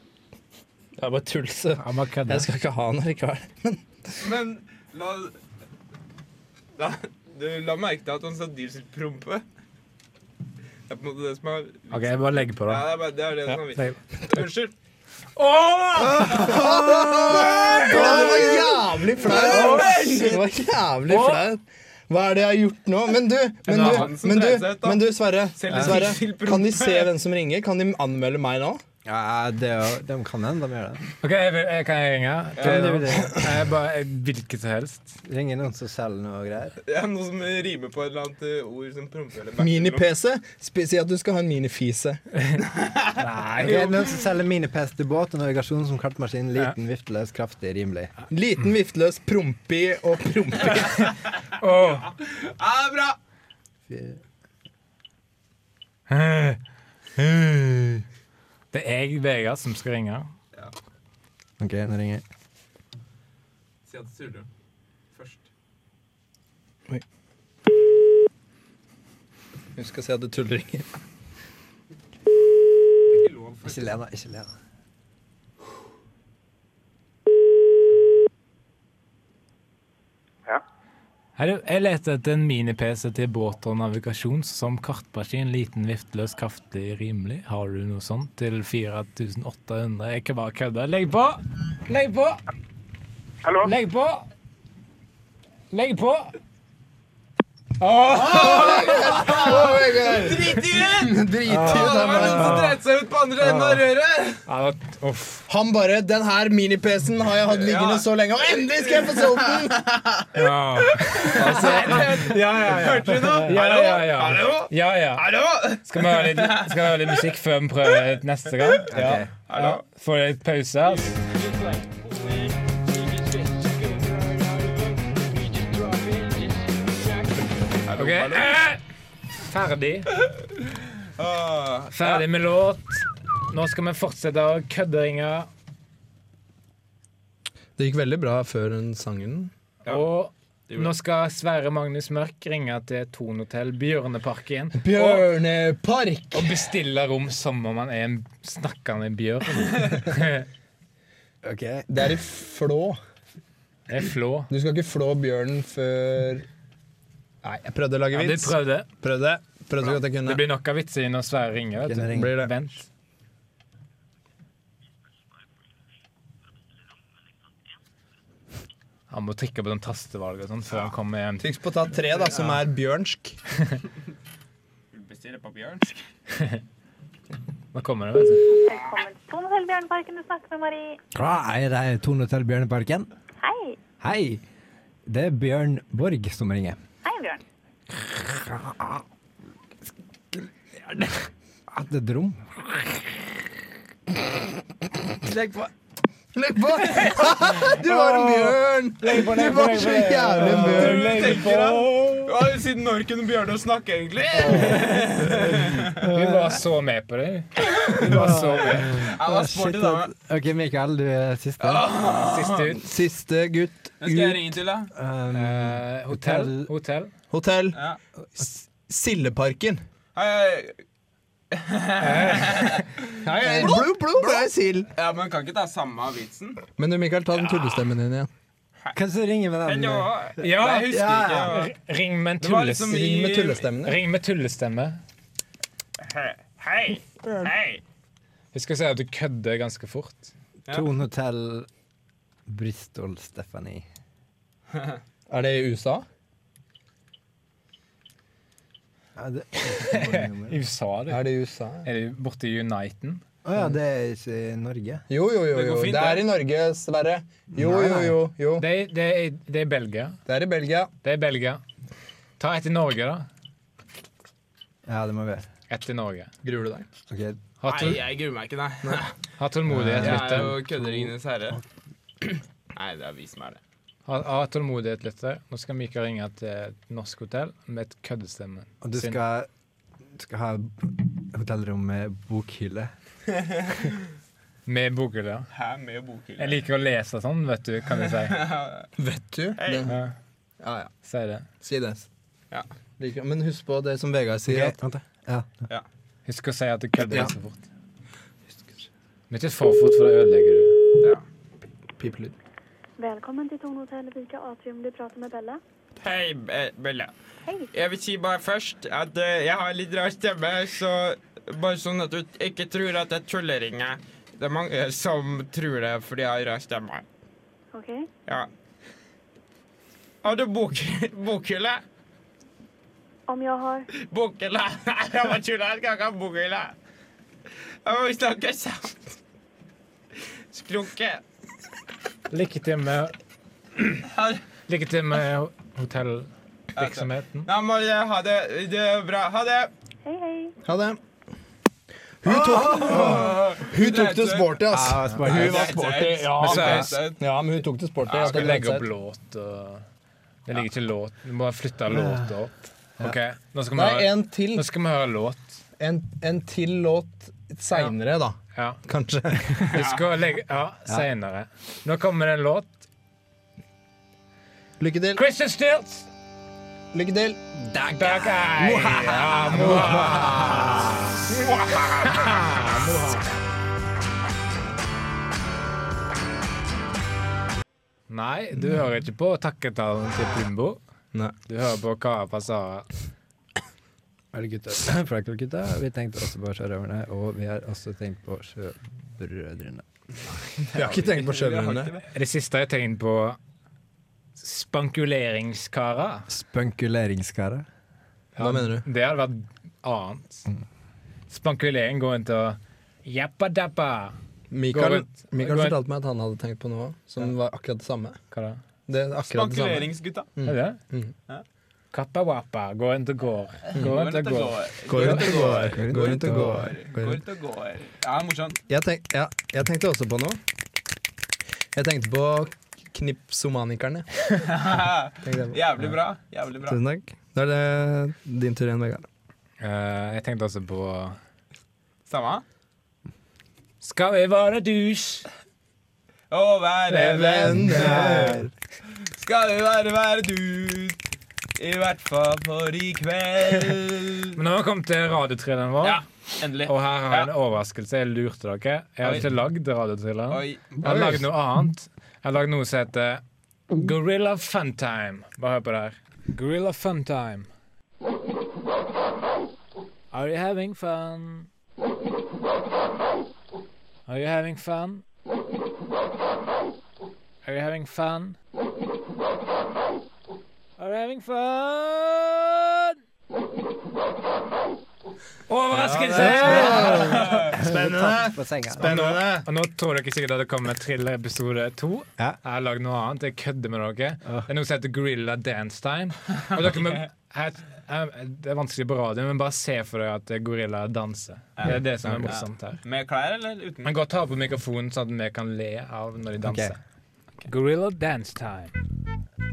Speaker 5: det er bare tull, så jeg skal ikke ha den allikevel.
Speaker 3: Men la, la Du la merke til at han sa dieselprompe. Det er på en måte det som er
Speaker 1: OK, jeg bare legger på,
Speaker 3: Ja,
Speaker 1: da.
Speaker 3: det er, bare, det, er det som er viktig. Unnskyld.
Speaker 5: Det var jævlig flaut! Det var jævlig flaut. Hva er det jeg har gjort nå? Men du, men du, men du, men du Sverre, Sverre. Kan de se hvem som ringer? Kan de anmelde meg nå?
Speaker 2: Ja, det, er jo- de kan hende de gjør det.
Speaker 1: OK, jeg vil, jeg, kan jeg ringe?
Speaker 2: Ja, det?
Speaker 1: Jeg bare, jeg, hvilket som helst.
Speaker 2: Ringe noen som selger noe greier.
Speaker 3: Ja, noe som rimer på et eller annet eh, ord som prompe eller.
Speaker 5: Mini-PC? Sp- Si at du skal ha en minifise.
Speaker 1: Nei.
Speaker 2: Ok, noen som selger mini-PC til båt og navigasjon som kartmaskin. Liten, vifteløs, kraftig, rimelig.
Speaker 5: Liten, vifteløs, prompi og prompi.
Speaker 1: Åh.
Speaker 3: Ja, bra!
Speaker 1: Det er jeg, Vegard, som skal ringe.
Speaker 2: Ok, nå ringer jeg.
Speaker 3: Si at du tuller. Først.
Speaker 5: Husk å si at du tullringer.
Speaker 3: Ikke lov
Speaker 2: Ikke le, da. Ikke le. da.
Speaker 7: Ja.
Speaker 1: Hei, du, jeg leter etter en mini-PC til båt og navigasjon som kartmaskin, liten, vifteløs, kraftig, rimelig. Har du noe sånt til 4800? Jeg kan bare kødde. Legg på! Legg på!
Speaker 7: Hallo?
Speaker 1: Legg på! Legg på!
Speaker 3: Drit i det!
Speaker 5: Drit i det.
Speaker 3: det var noen som dreit seg ut på andre enden av røret!
Speaker 5: Han bare 'Den her mini-PC-en har jeg hatt liggende
Speaker 3: Ja.
Speaker 5: så lenge, og endelig skal jeg få solgt den!'
Speaker 1: Ja. Altså, ja, ja, ja.
Speaker 3: Hørte du noe?
Speaker 1: Ja, ja, ja.
Speaker 3: Hallo?
Speaker 1: ja, ja.
Speaker 3: Hallo?
Speaker 1: Skal vi høre litt, skal vi høre litt musikk før vi prøver neste gang? Ja.
Speaker 3: Hallo?
Speaker 1: ja. Får litt pause? Altså. Ok. Eh, Ferdig.
Speaker 3: Åh,
Speaker 1: Ferdig med låt. Nå skal vi fortsette å kødderinge.
Speaker 5: Det gikk veldig bra før den sangen.
Speaker 1: Og nå skal Sverre Magnus Mørk ringe til Thon Hotell Bjørneparken og,
Speaker 5: Bjørnepark!
Speaker 1: og bestille rom som om han er en snakkende bjørn. ok.
Speaker 5: Det er i Flå.
Speaker 1: Det er flå.
Speaker 5: Du skal ikke flå bjørnen før Nei, jeg prøvde å lage vits.
Speaker 1: Ja, du prøvde.
Speaker 5: Prøvde. Prøvde så godt jeg
Speaker 1: Det blir nok av vitser når Sverre ringer. Vet du.
Speaker 5: Blir det.
Speaker 1: Vent. Han må trykke på den tastevalget sånn før han kommer igjen.
Speaker 5: Trykk på ta tre, da, som er bjørnsk.
Speaker 3: Bestiller på bjørnsk.
Speaker 1: Nå kommer det, vet du.
Speaker 8: Velkommen til Tone Hotell Bjørneparken. Du snakker med Marie.
Speaker 2: Ja, er det Tone Hotell Bjørneparken?
Speaker 8: Hei.
Speaker 2: Hei. Det er Bjørn Borg som ringer.
Speaker 8: Hei, Bjørn.
Speaker 2: At det er et?
Speaker 5: Legg på. Legg på! Du var en bjørn! Du var så jævlig en bjørn.
Speaker 3: Ja, Siden når kunne Bjørnar snakke, egentlig?
Speaker 1: Vi var så med på det. Vi var så med.
Speaker 3: Jeg var sporty, da.
Speaker 2: OK, Mikael, du er siste.
Speaker 1: Siste ut.
Speaker 5: Siste gutt ut.
Speaker 3: Hvem skal jeg ringe til, da?
Speaker 2: Um,
Speaker 1: Eh, hotell. Hotell.
Speaker 5: Hotell
Speaker 3: Ja.
Speaker 5: Sildeparken. Blod, blod, det er sild.
Speaker 3: Ja, men kan ikke ta samme vitsen?
Speaker 5: Men du, Mikael, ta den tullestemmen din igjen.
Speaker 2: Hvem som ringer med den?
Speaker 1: Ja,
Speaker 3: jeg husker
Speaker 5: ja.
Speaker 3: ikke.
Speaker 1: Ring med en
Speaker 3: liksom i-
Speaker 5: Ring med tullestemme.
Speaker 1: Ring med tullestemme.
Speaker 3: Hei. Hei.
Speaker 1: Husk å si at du kødder ganske fort.
Speaker 2: Tone Hotell Bristol Stephanie.
Speaker 5: Er det i USA?
Speaker 2: Ja, det
Speaker 1: I USA, du.
Speaker 5: Er det USA?
Speaker 1: Er det borte i Uniten?
Speaker 2: Å ja, det er ikke i Norge.
Speaker 5: Jo, jo, jo.
Speaker 3: Det
Speaker 5: jo.
Speaker 3: Det,
Speaker 5: Det er i Norge, Sverre. Jo, jo, jo. jo.
Speaker 1: Det er, det er, det er Belgia.
Speaker 5: Det er i Belgia.
Speaker 1: Det er Belgia. Ta et i Norge, da.
Speaker 2: Ja, det må vi gjøre.
Speaker 1: Ett i Norge.
Speaker 5: Gruer du deg?
Speaker 2: Ok,
Speaker 3: Nei, jeg gruer meg ikke, nei.
Speaker 1: ha tålmodighet,
Speaker 3: Jeg er jo kødderingenes herre. Nei, det er vi som er det.
Speaker 1: Ha, ha tålmodighet, lytter. Nå skal Mikael ringe til et norsk hotell med et køddestemme.
Speaker 2: Og du skal, skal ha hotellrom med bokhylle.
Speaker 1: Med bokhylle.
Speaker 3: Hæ, med bokhylle?
Speaker 1: Jeg liker å lese sånn, vet du, kan jeg si.
Speaker 5: Vet du?
Speaker 3: Hey.
Speaker 5: Det,
Speaker 1: Ja,
Speaker 5: ja, ja.
Speaker 1: si det.
Speaker 5: Si det.
Speaker 3: Ja.
Speaker 5: Men husk på det som Vegard sier.
Speaker 2: Okay. da. Ja.
Speaker 1: Husk å si at du kødder
Speaker 5: Ja.
Speaker 1: så fort. Men ikke for fort, for da ødelegger du.
Speaker 5: Ja. pipelyd.
Speaker 8: Velkommen til Tone Hotell Vika Atrium. Du prater med Bella.
Speaker 3: Hei, Be- Bella.
Speaker 8: Hei.
Speaker 3: Jeg vil si bare først at eh, jeg har litt rar stemme, så bare sånn at du ikke tror at jeg tulleringer. Det er mange som tror det fordi jeg har rar stemme.
Speaker 8: Ok.
Speaker 3: Ja. Har du bok bokhylle?
Speaker 8: Om jeg har
Speaker 3: Bokhylle! Jeg bare tuller, jeg skal ikke ha bokhylle. Jeg må snakke sant. Skrunke.
Speaker 1: Lykke til med Lykke til med hotellvirksomheten.
Speaker 3: Ja, må jeg ha det. Det er bra. Ha det.
Speaker 8: Hei, hei.
Speaker 5: Ha det. Hun tok, hun tok det sporty, ass.
Speaker 2: Ja, sporty.
Speaker 5: Hun var sporty. Ja,
Speaker 1: Men
Speaker 5: ja, hun tok det sporty.
Speaker 1: Jeg skal legge opp låt og Det ligger ikke låt. Du må flytte låta opp. OK, nå skal vi
Speaker 5: Nei,
Speaker 1: høre, nå skal vi høre låt.
Speaker 5: En, en til låt seinere, da.
Speaker 1: Ja.
Speaker 5: Kanskje.
Speaker 1: Vi skal legge Ja, seinere. Nå kommer det en låt.
Speaker 5: Lykke til.
Speaker 1: Christian Stills!
Speaker 5: Lykke til.
Speaker 1: Dag. Ja, Nei, du hører ikke på takketalen til Plumbo.
Speaker 5: Nei.
Speaker 1: Du hører på Kara Pasara.
Speaker 2: Er det gutta? Vi tenkte også på sjørøverne, og vi har også tenkt på sjøbrødrene.
Speaker 5: Vi har ikke tenkt på sjøbrødrene.
Speaker 1: Det siste jeg tenkt på Spankuleringskarer.
Speaker 2: Spankuleringskarer?
Speaker 5: Hva mener du?
Speaker 1: Det hadde vært annet. Spankulering går inn til jappa-dappa.
Speaker 5: Mikael, Mikael fortalte meg at han hadde tenkt på noe som var akkurat det samme.
Speaker 1: Hva da?
Speaker 5: Det er akkurat det samme.
Speaker 3: Spankuleringsgutta.
Speaker 1: Er det?
Speaker 5: Mm.
Speaker 3: Ja.
Speaker 1: Kappa-wappa, gå rundt og går. Gå til gård.
Speaker 5: Går rundt og går. Gå rundt og går.
Speaker 3: Gå rundt og går. Ja, morsomt.
Speaker 5: Jeg, tenk, ja, jeg tenkte også på noe. Jeg tenkte på knipsomanikerne.
Speaker 3: Jævlig bra. Jævlig bra.
Speaker 5: Tusen takk. Da er det din tur igjen, Vegard.
Speaker 1: Uh, jeg tenkte også på
Speaker 3: Samme?
Speaker 1: Skal vi være dusj
Speaker 3: og være venner. Skal vi være være dusj? I hvert fall for i kveld.
Speaker 1: Men nå har vi kommet til radiotrilleren vår.
Speaker 3: Ja, endelig.
Speaker 1: Og her har jeg en overraskelse. Jeg lurte dere. Jeg har
Speaker 3: Oi.
Speaker 1: ikke lagd radiotrilleren. Jeg har lagd noe annet. Jeg har lagd noe som heter Gorilla Funtime. Bare hør på det her. Gorilla Funtime. Are you having fun? Are you having fun? Are you having fun? Are you having fun? Overraskelse!
Speaker 5: Spennende! Spennende!
Speaker 1: Og nå tror dere sikkert at det kommer Thriller episode to.
Speaker 2: Ja.
Speaker 1: Jeg har lagd noe annet. Jeg kødder med dere. Det er noe som heter Gorilla Dance Time. Og dere må, her, her, det er vanskelig på radio, men bare se for dere at gorilla danser. Det er det som er morsomt her.
Speaker 3: Med klær eller uten?
Speaker 1: Men gå og ta på mikrofonen, sånn at vi kan le av når de danser. Gorilla Dance Time.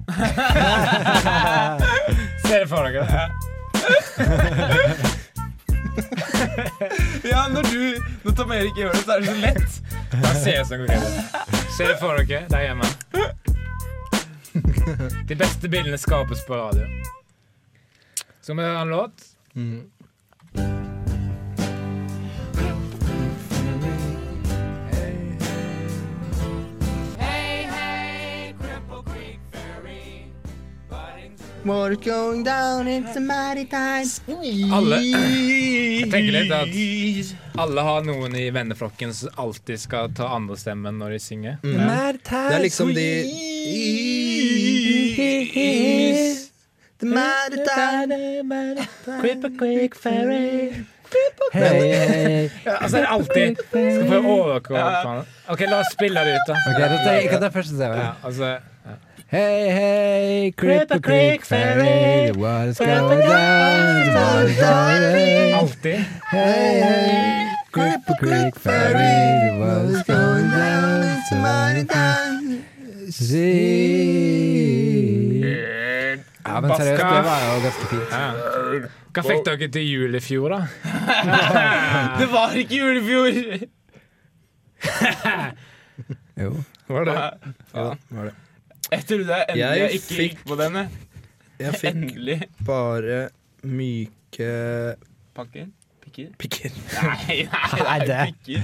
Speaker 1: se det for dere.
Speaker 3: Ja, når du Når Tom Erik gjør det, så er det så lett.
Speaker 1: Da ser jeg sånn gorilla. Se det for dere der hjemme. De beste bildene skapes på radio. Skal vi høre en låt?
Speaker 5: Water going down, it's a mighty tide.
Speaker 1: Alle Jeg tenker litt at alle har noen i venneflokken som alltid skal ta andrestemmen når de synger.
Speaker 5: Det er liksom de
Speaker 2: hei.
Speaker 1: Ja, altså, det er alltid Skal få overkåre OK, la oss spille det ut, da.
Speaker 2: Ok, det er jeg- jeg kan ta første se.
Speaker 1: Ja, altså
Speaker 2: Hei, hei, Cripple Creek Ferry, the water's going down, the water's going down.
Speaker 1: Alltid.
Speaker 2: Hei, hei, Cripple Creek Ferry, what water's going down, it's a money time. See. Ja, men seriøst, det var jo ganske fint.
Speaker 1: Ja. Hva fikk dere til jul i fjor, da?
Speaker 3: Det var ikke jul i fjor!
Speaker 2: Jo.
Speaker 1: Var det?
Speaker 3: Ja,
Speaker 5: var det.
Speaker 3: Jeg trodde jeg endelig
Speaker 5: Jeg
Speaker 3: jeg ikke
Speaker 5: fikk-
Speaker 3: gikk på denne.
Speaker 5: Jeg fikk
Speaker 3: Endelig.
Speaker 5: bare myke
Speaker 3: Pakker? Pikker?
Speaker 5: pikker.
Speaker 3: Nei, nei,
Speaker 2: det-
Speaker 3: pikker.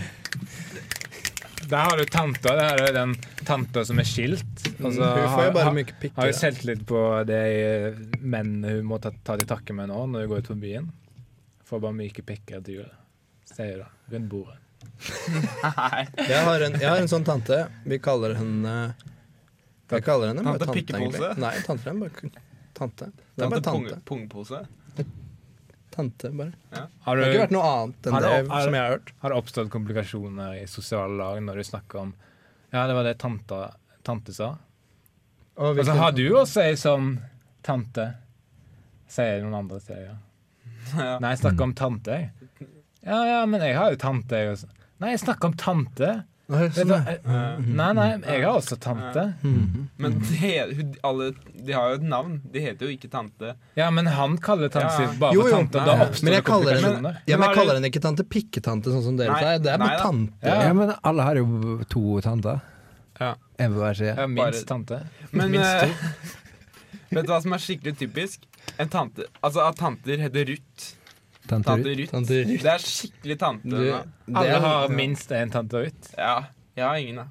Speaker 1: Der har du tanta. Der er den tanta som er skilt. Altså,
Speaker 5: Hun får jo bare myke pikker.
Speaker 1: har
Speaker 5: jo
Speaker 1: selvtillit på det menn hun må ta, ta til takke med nå når hun går ut på byen. Får bare myke pikker til jul. Sier det. Rundt bordet.
Speaker 5: Jeg har, en, jeg har en sånn tante. Vi kaller henne Vi kaller henne bare
Speaker 3: Tante
Speaker 5: tante, egentlig. Nei, tante er bare tante. Det er bare
Speaker 3: Tante. Pungpose.
Speaker 5: Tante, bare.
Speaker 1: Har
Speaker 5: Det har ikke vært noe annet enn
Speaker 1: Har
Speaker 5: det
Speaker 1: det-
Speaker 5: som jeg har hørt.
Speaker 1: har det oppstått komplikasjoner i sosiale lag når du snakker om Ja, det var det tante, tante sa.
Speaker 5: Og
Speaker 1: Og så har du også ei sånn tante. Sier noen andre til ja.
Speaker 3: Ja.
Speaker 1: Nei, jeg snakker om tante, jeg. Ja, ja, men jeg har jo tante, jeg også. Nei, jeg snakker om tante. Vet du, nei, nei, jeg har også tante.
Speaker 3: Men de, alle, de har jo et navn. De heter jo ikke tante.
Speaker 1: Ja, men han kaller tante
Speaker 3: Ja.
Speaker 1: bare
Speaker 5: Jo,
Speaker 1: for
Speaker 5: jo.
Speaker 1: tante, da oppstår
Speaker 5: Men
Speaker 1: det
Speaker 5: jeg
Speaker 1: komplikasjoner.
Speaker 5: ja, men jeg kaller henne ikke tante Pikketante, sånn som dere sier. Det er bare tante.
Speaker 1: Ja.
Speaker 2: Men alle har jo to tanter.
Speaker 3: Ja.
Speaker 2: En på hver side.
Speaker 1: Ja, minst tante.
Speaker 3: Men
Speaker 1: Minst
Speaker 3: eh,
Speaker 1: to.
Speaker 3: vet du hva som er skikkelig typisk? En tante, altså At tanter heter Ruth.
Speaker 2: Tante
Speaker 3: Tante
Speaker 2: Ruth.
Speaker 5: Tante Ruth.
Speaker 3: Det er skikkelig tante.
Speaker 5: Du,
Speaker 1: Alle
Speaker 5: er-
Speaker 1: har minst en tante Ruth.
Speaker 3: Ja. Jeg har ingen, da.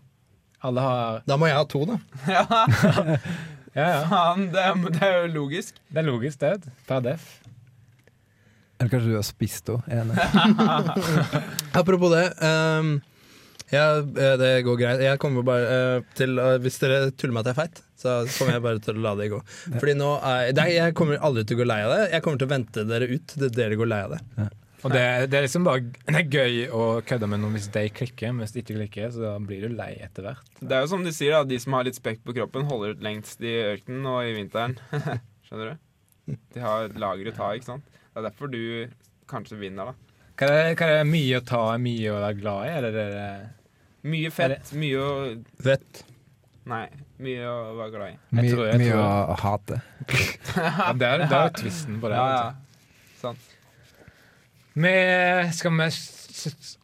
Speaker 1: Alle har
Speaker 5: Da må jeg ha to, da.
Speaker 3: Ja,
Speaker 1: Ja, ja.
Speaker 3: faen. Det det er jo logisk.
Speaker 1: Det er logisk, det. Per def.
Speaker 2: Eller kanskje du har spist henne?
Speaker 5: Apropos det. ehm, Ja, eh, det går greit. Jeg kommer bare eh, til eh, Hvis dere tuller med at jeg er feit, så kommer jeg bare til å la det gå. Fordi nå er, er, Jeg kommer aldri til å gå lei av det. Jeg kommer til å vente dere ut til dere går lei av det.
Speaker 1: Og det, det er liksom bare det er gøy å kødde med noen hvis de klikker, men hvis de ikke klikker, så da blir du lei etter hvert.
Speaker 3: Det er jo som de sier, da. De som har litt spekk på kroppen, holder ut lengst i ørkenen og i vinteren. Skjønner du? De har lager å ta, ikke sant? Det er derfor du kanskje vinner, da.
Speaker 1: Hva er, det, hva er det mye å ta, mye å være glad i? Er det det, det
Speaker 3: Mye fett, mye å
Speaker 5: Vett.
Speaker 3: Nei, mye å være glad i.
Speaker 1: Jeg tror- jeg
Speaker 2: mye
Speaker 1: tror-
Speaker 2: å hate.
Speaker 1: ja, Det er, jo tvisten på det.
Speaker 3: Ja, ja. Sant.
Speaker 1: Vi, skal vi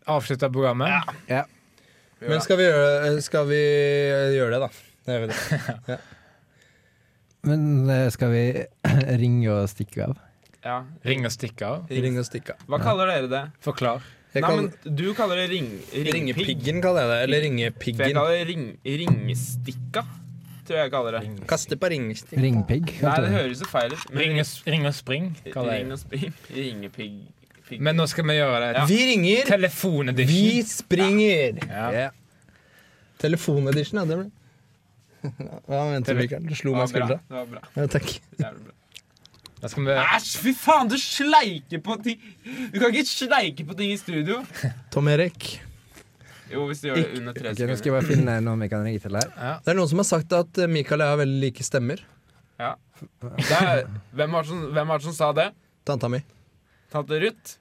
Speaker 1: avslutte programmet? Ja. ja.
Speaker 5: Men skal vi gjøre, skal vi gjøre det, da? Det gjør vi det.
Speaker 2: Men eh, skal vi ringe og stikke av?
Speaker 3: Ja.
Speaker 1: Ring og stikke av?
Speaker 5: Ring og stikke av.
Speaker 3: Hva kaller dere det?
Speaker 1: Forklar.
Speaker 5: Jeg
Speaker 3: Nei,
Speaker 5: kan,
Speaker 3: men Du kaller det ring, ringpigg.
Speaker 5: Ringepiggen kaller jeg det. Eller ringepiggen.
Speaker 3: For jeg kaller det ring, ringestikka, tror jeg jeg kaller det.
Speaker 5: Kaste på ringestikka.
Speaker 2: Ringpigg?
Speaker 3: Nei, det høres jo feil ut.
Speaker 1: Ring ring og spring, kaller jeg
Speaker 3: Ring
Speaker 1: det.
Speaker 3: og spring. Ringepigg. Pigg.
Speaker 1: Men nå skal vi gjøre det.
Speaker 3: Ja.
Speaker 5: Vi ringer, vi springer!
Speaker 1: Ja.
Speaker 5: Ja. Telefonedition, ja. Det ble Hva mente du, Mikael? Du slo meg i skuldra.
Speaker 3: Det var bra.
Speaker 5: Ja, takk.
Speaker 3: Jævlig bra.
Speaker 1: Da skal vi
Speaker 3: Æsj, fy faen, du sleiker på ting! Du kan ikke sleike på ting i studio.
Speaker 5: Tom Erik.
Speaker 3: Jo, hvis du gjør det under tre
Speaker 2: sekunder. nå skal jeg bare finne noe vi kan ringe til her.
Speaker 5: Det er noen som har sagt at eh, Mikael og jeg har veldig like stemmer.
Speaker 3: Ja. Det er, hvem, var det som, hvem var det som sa det?
Speaker 5: Tanta mi.
Speaker 3: Tante Ruth?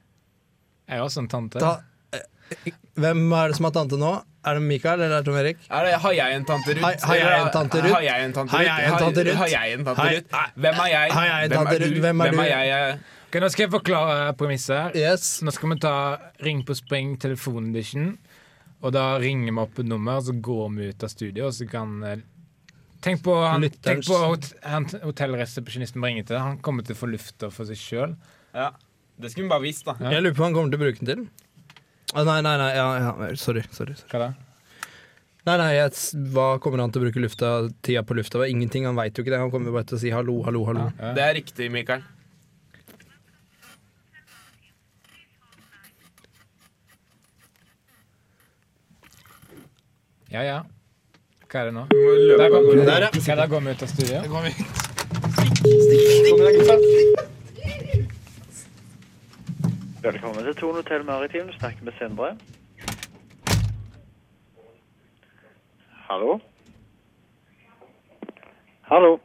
Speaker 1: Jeg er også en tante.
Speaker 5: Ta, eh, hvem er det som har tante nå? Er det Mikael eller er det Tom Erik?
Speaker 3: Er det, har jeg en tante Ruth?
Speaker 5: Har- har jeg en tante Ruth?
Speaker 3: Har jeg en tante Ruth?
Speaker 5: tante
Speaker 3: Har jeg en tante Ruth? Hvem er jeg?
Speaker 5: Har jeg en
Speaker 3: Hvem er du?
Speaker 5: Hvem er du?
Speaker 3: jeg?
Speaker 1: Okay, nå skal jeg forklare premisset her.
Speaker 5: Yes.
Speaker 1: Nå skal vi ta Ring på spring telefonedition. Og da ringer vi opp et nummer, så går vi ut av studio, og så kan eh, Tenk på, han, tenk på hot, han, hotellresepsjonisten vi ringer til. Han kommer til å få lufta for seg sjøl.
Speaker 3: Ja. Det skulle vi bare visst, da.
Speaker 1: Ja.
Speaker 5: Jeg lurer på hva han kommer til å bruke den til. Ah, nei, nei, nei. Ja, ja. Sorry. sorry, sorry.
Speaker 1: Hva da?
Speaker 5: Nei, nei, jeg, Hva kommer han til å bruke lufta, tida på lufta? Var Ingenting, Han veit jo ikke det. Han kommer bare til å si hallo, hallo, hallo.
Speaker 1: Ja.
Speaker 3: Det er riktig, Mikael.
Speaker 1: Ja, ja. Hva er det nå? Der
Speaker 3: av
Speaker 1: går.
Speaker 5: Der, ja.
Speaker 1: Skal da gå vi ut av studio?
Speaker 9: Velkommen til Tone Hotell Maritim. Du snakker med Sindre. Hallo? Hallo?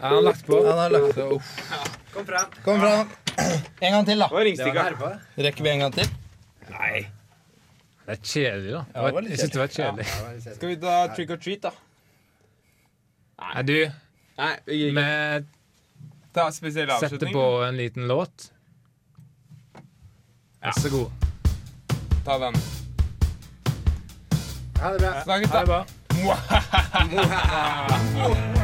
Speaker 1: Ja, han har lagt på.
Speaker 5: Han har lagt det. Uff.
Speaker 3: Kom.
Speaker 5: Fram. En gang til, da. Rekker vi en gang til? Nei.
Speaker 1: Det er kjedelig, da.
Speaker 5: Ja, det var litt
Speaker 1: jeg syns det var kjedelig.
Speaker 3: Skal vi ta trick or treat, da?
Speaker 1: Nei, du,
Speaker 3: Nei, vi Ta spesiell
Speaker 1: setter
Speaker 3: avslutning.
Speaker 1: på en liten låt. Vær så god.
Speaker 3: Ta den.
Speaker 1: Ha det bra.
Speaker 3: Snakkes,
Speaker 1: Ha det bra.